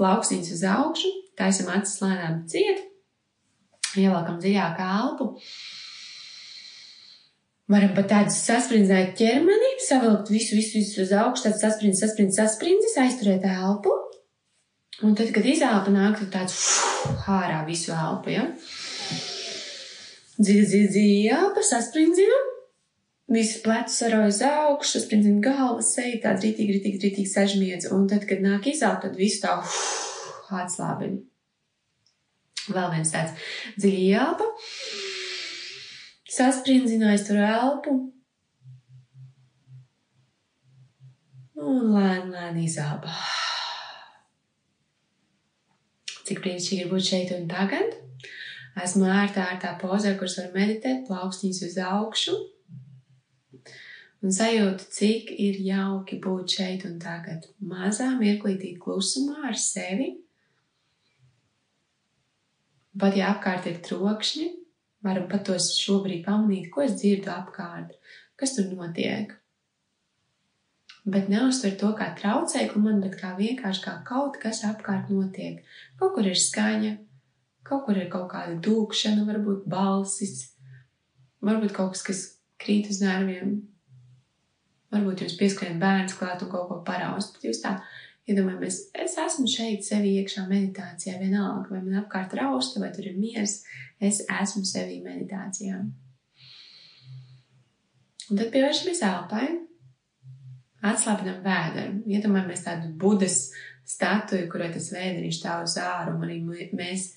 plaukstīņus uz augšu, taisam acis lēnām ciet, ievelkam dziļāk elpu. Varam pat tādu sasprindzēt ķermeni, savilkt visu, visu, visu uz augšu, tāds sasprindzis, sasprindzis, sasprindzis, aizturēt elpu. Un tad, kad izelpa nāk, tad tāds ārā visu elpu, ja? Dziļi, dziļi, dziļi elpa, saspringzinam. Visu plecu saroju uz augšu, sprindzina galva, seja tāds ritīgi, ritīgi, ritīgi sažmiedz. Un tad, kad nāk izelpa, tad visu tā atslābina. Vēl viens tāds dziļi elpa. Saspringzinājis tur elpu. Un lēni, lēni izelpa. Cik brīnišķīgi ir būt šeit un tagad. Esmu ērtā, ērtā pozē, kuras var meditēt, plaukstīņas uz augšu. Un sajūtu, cik ir jauki būt šeit un tagad. Mazā mirklītī klusumā ar sevi Pat ja apkārt ir trokšņi, varam pat tos šobrīd pamanīt, ko es dzirdu apkārt, kas tur notiek. Bet neuztver to kā traucēklu man, bet kā vienkārši kā kaut kas apkārt notiek. Kaut kur ir skaņa, kaut kur ir kaut kāda dūkšana, varbūt balsis, varbūt kaut kas, kas krīt uz nerviem. Varbūt jums pieskrien bērns klāt un kaut ko paraust, bet jūs tā Iedomājamies, es esmu šeit, sevi iekšā meditācijā, vienalga, vai man apkārt rausta, vai tur ir miers, es esmu sevi meditācijā. Un tad pievēršamies elpai, atslābinam vēderu. Iedomājamies tādu budas statuju, kurai tas vēderiņš stāv uz āru, un arī mēs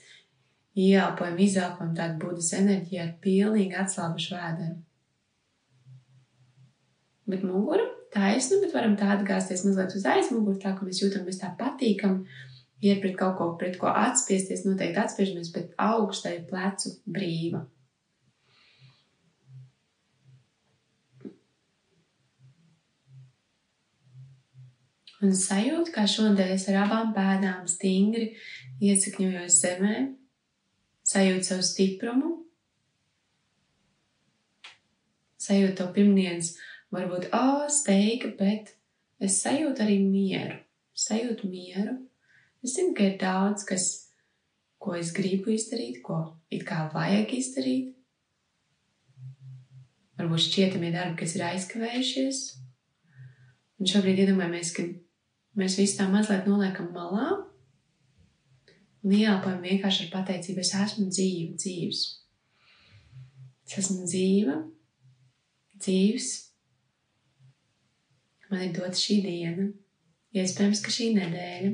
ieelpojam, izelpojam tādu budas enerģiju ar pilnīgi atslābušu vēderu. Bet muguru taisnu, bet varam tā atgāzties mazliet uz aizmuguri, tā ka mēs jūtamies tā patīkam, iet pret kaut ko, pret ko atspiesties, noteikti atspiežamies, bet augstai plecu brīva. Un sajūta, kā šodien es ar abām pēdām stingri iesakņojos zemē, sajūta savu stiprumu, sajūta to pirmdienas varbūt, ā, steiga, bet es sajūtu arī mieru. Sajūtu mieru. Es zinu, ka ir daudz, kas, ko es gribu izdarīt, ko it kā vajag izdarīt. Varbūt šķietamie darbi, kas ir aizkavējušies. Un šobrīd iedomājamies, ka mēs visu tā mazliet noliekam malā un ieelpojam vienkārši ar pateicību, es esmu dzīva, dzīves. Es esmu dzīva, dzīves, man ir dota šī diena, iespējams, ka šī nedēļa,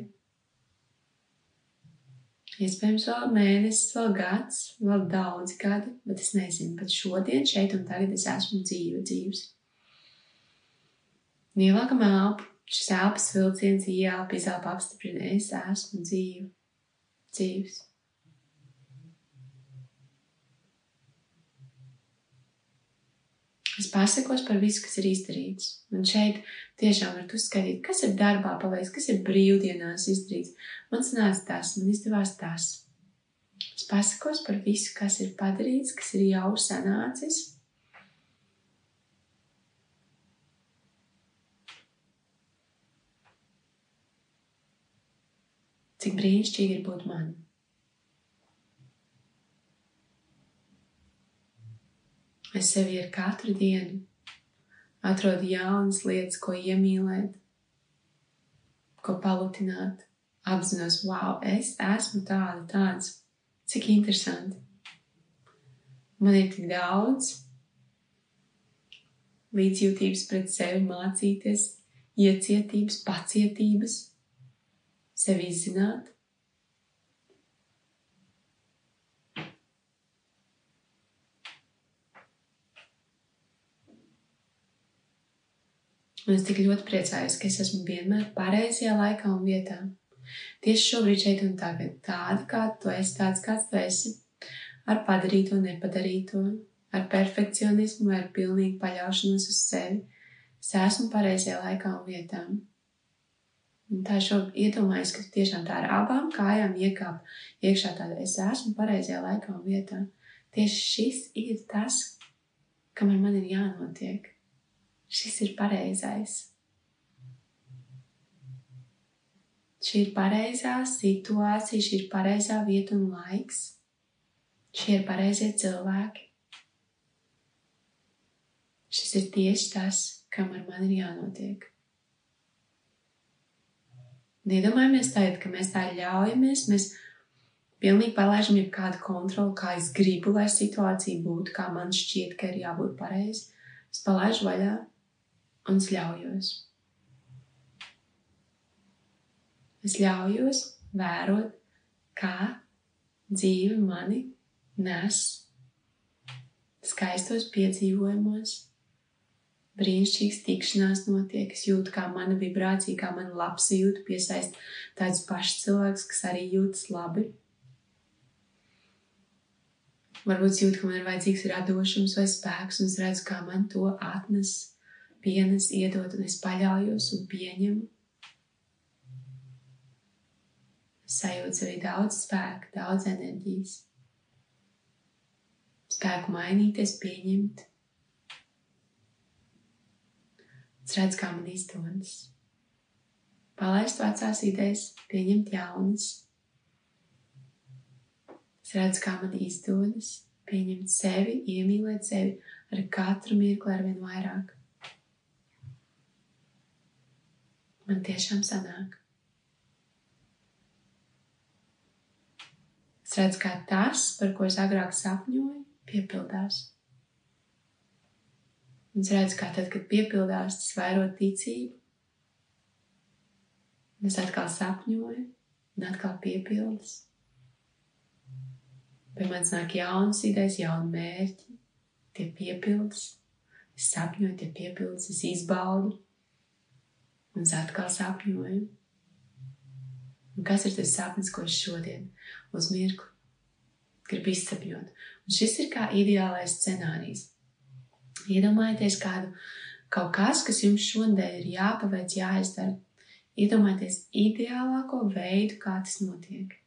iespējams, vēl mēnesis, vēl gads, vēl daudzi gadi, bet es nezinu, bet šodien, šeit un tagad es esmu dzīva, dzīves. Ielākam elpu, šis elpas vilciens ieelpa, izelpa apstiprina, es esmu dzīva, dzīves. Es pasakos par visu, kas ir izdarīts. Un šeit tiešām varat uzskaitīt, kas ir darbā paveikts, kas ir brīvdienās izdarīts. Man sanāca tas, man izdevās tas. Es pasakos par visu, kas ir padarīts, kas ir jau sanācis. Cik brīnišķīgi ir būt man. Es sevi ar katru dienu atrodu jaunas lietas, ko iemīlēt, ko palutināt. Apzinos, wow, es esmu tāda, tāds. Cik interesanti. Man ir tik daudz līdzjūtības pret sevi mācīties, iecietības, pacietības, sevi izzināt. Un es tik ļoti priecājos, ka es esmu vienmēr pareizajā laikā un vietā. Tieši šobrīd, šeit un tagad, tāda kā tu esi, tāds kāds tu esi, ar padarīto, nepadarīto, ar perfekcionismu vai ar pilnīgu paļaušanos uz sevi. Es esmu pareizajā laikā un vietā. Un tā šobrīd iedomājas, ka tiešām tā ar abām kājām iekāp iekšā tāda, es esmu pareizajā laikā un vietā. Tieši šis ir tas, kam ar mani ir jānotiek šis ir pareizais. Šī ir pareizā situācija, šī ir pareizā vieta un laiks. Šie ir pareizie cilvēki. Šis ir tieši tas, kam ar mani ir jānotiek. Iedomājamies tagad, ka mēs tā ļaujamies, mēs pilnīgi palaižam jau kādu kontroli, kā es gribu, lai situācija būtu, kā man šķiet, ka ir jābūt pareizi. Es palaižu vaļā un es ļaujos. Es ļaujos vērot, kā dzīve mani nes skaistos piedzīvojumos. Brīnišķīgas tikšanās notiek, es jūtu, kā mana vibrācija, kā mana labsajūta piesaist tādus pašus cilvēkus, kas arī jūtas labi. Varbūt jūt, ka man ir vajadzīgs radošums vai spēks, un es redzu, kā man to atnes, pienes, iedod, un es paļaujos un pieņemu. sajūta arī daudz spēka, daudz enerģijas. Spēku mainīties, pieņemt. Es redzu, kā man izdodas. Palaist vecās idejas, pieņemt jaunas. Es redzu, kā man izdodas pieņemt sevi, iemīlēt sevi ar katru mirkli ar vien vairāk. Man tiešām sanāk. Es redzu, kā tas, par ko es agrāk sapņoju, piepildās. Un es redzu, kā tad, kad piepildās, tas vairo ticību. Un es atkal sapņoju, un atkal piepildas. Pie manis nāk jaunas idejas, jauni mērķi, tie piepildas. Es sapņoju, tie piepildas, es izbaudu, un es atkal sapņoju. Un kas ir tas sapnis, ko es šodien uz mirkli gribu izsapņot? Un šis ir kā ideālais scenārijs. Iedomājieties kādu kaut kas, kas jums šodien ir jāpaveic, jāizdara. Iedomājieties ideālāko veidu, kā tas notiek.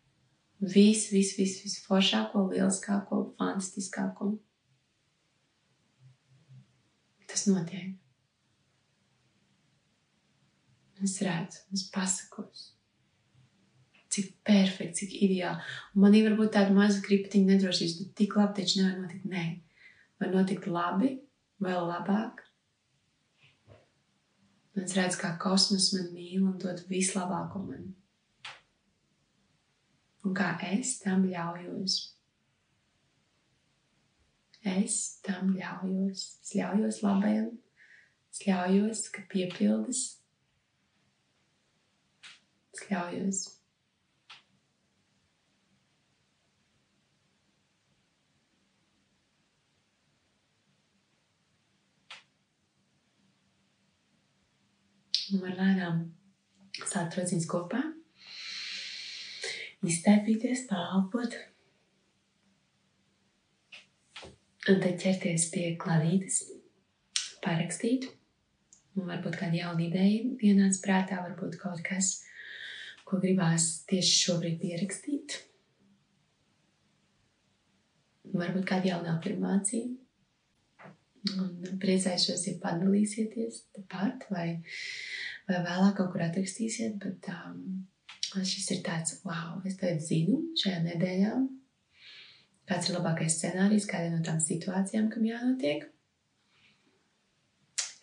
Viss, viss, viss, viss foršāko, lieliskāko, fantastiskāko. Tas notiek. Es redzu, es pasakos cik perfekts, cik ideāli. Un manī varbūt tāda maza kriptiņa nedrošības, bet tik labi taču nevar notikt. Nē, var notikt labi, vēl labāk. Un es redzu, kā kosmos man mīl un dod vislabāko man. Un kā es tam ļaujos. Es tam ļaujos. Es ļaujos labajam. Es ļaujos, ka piepildas. Es ļaujos. Un var lēnām sākt rociņas kopā, iztaipīties, pārelpot. Un tad ķerties pie klavītes, parakstīt. Un varbūt kāda jauna ideja ienāca prātā, varbūt kaut kas, ko gribās tieši šobrīd pierakstīt. Varbūt kāda jauna afirmācija. Un priecāšos, ja padalīsieties tepat vai vai vēlāk kaut kur atrakstīsiet, bet um, šis ir tāds, wow, es tagad zinu šajā nedēļā, kāds ir labākais scenārijs, kāda no tām situācijām, kam jānotiek,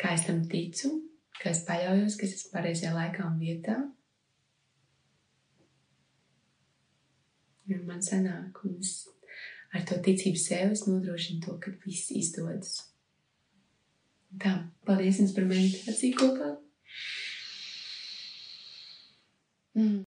kā es tam ticu, ka es paļaujos, ka es esmu pareizajā laikā un vietā. Un man sanāk, un es ar to ticību sev nodrošinu to, ka viss izdodas. Tā, paldies jums par meditāciju kopā! Mm.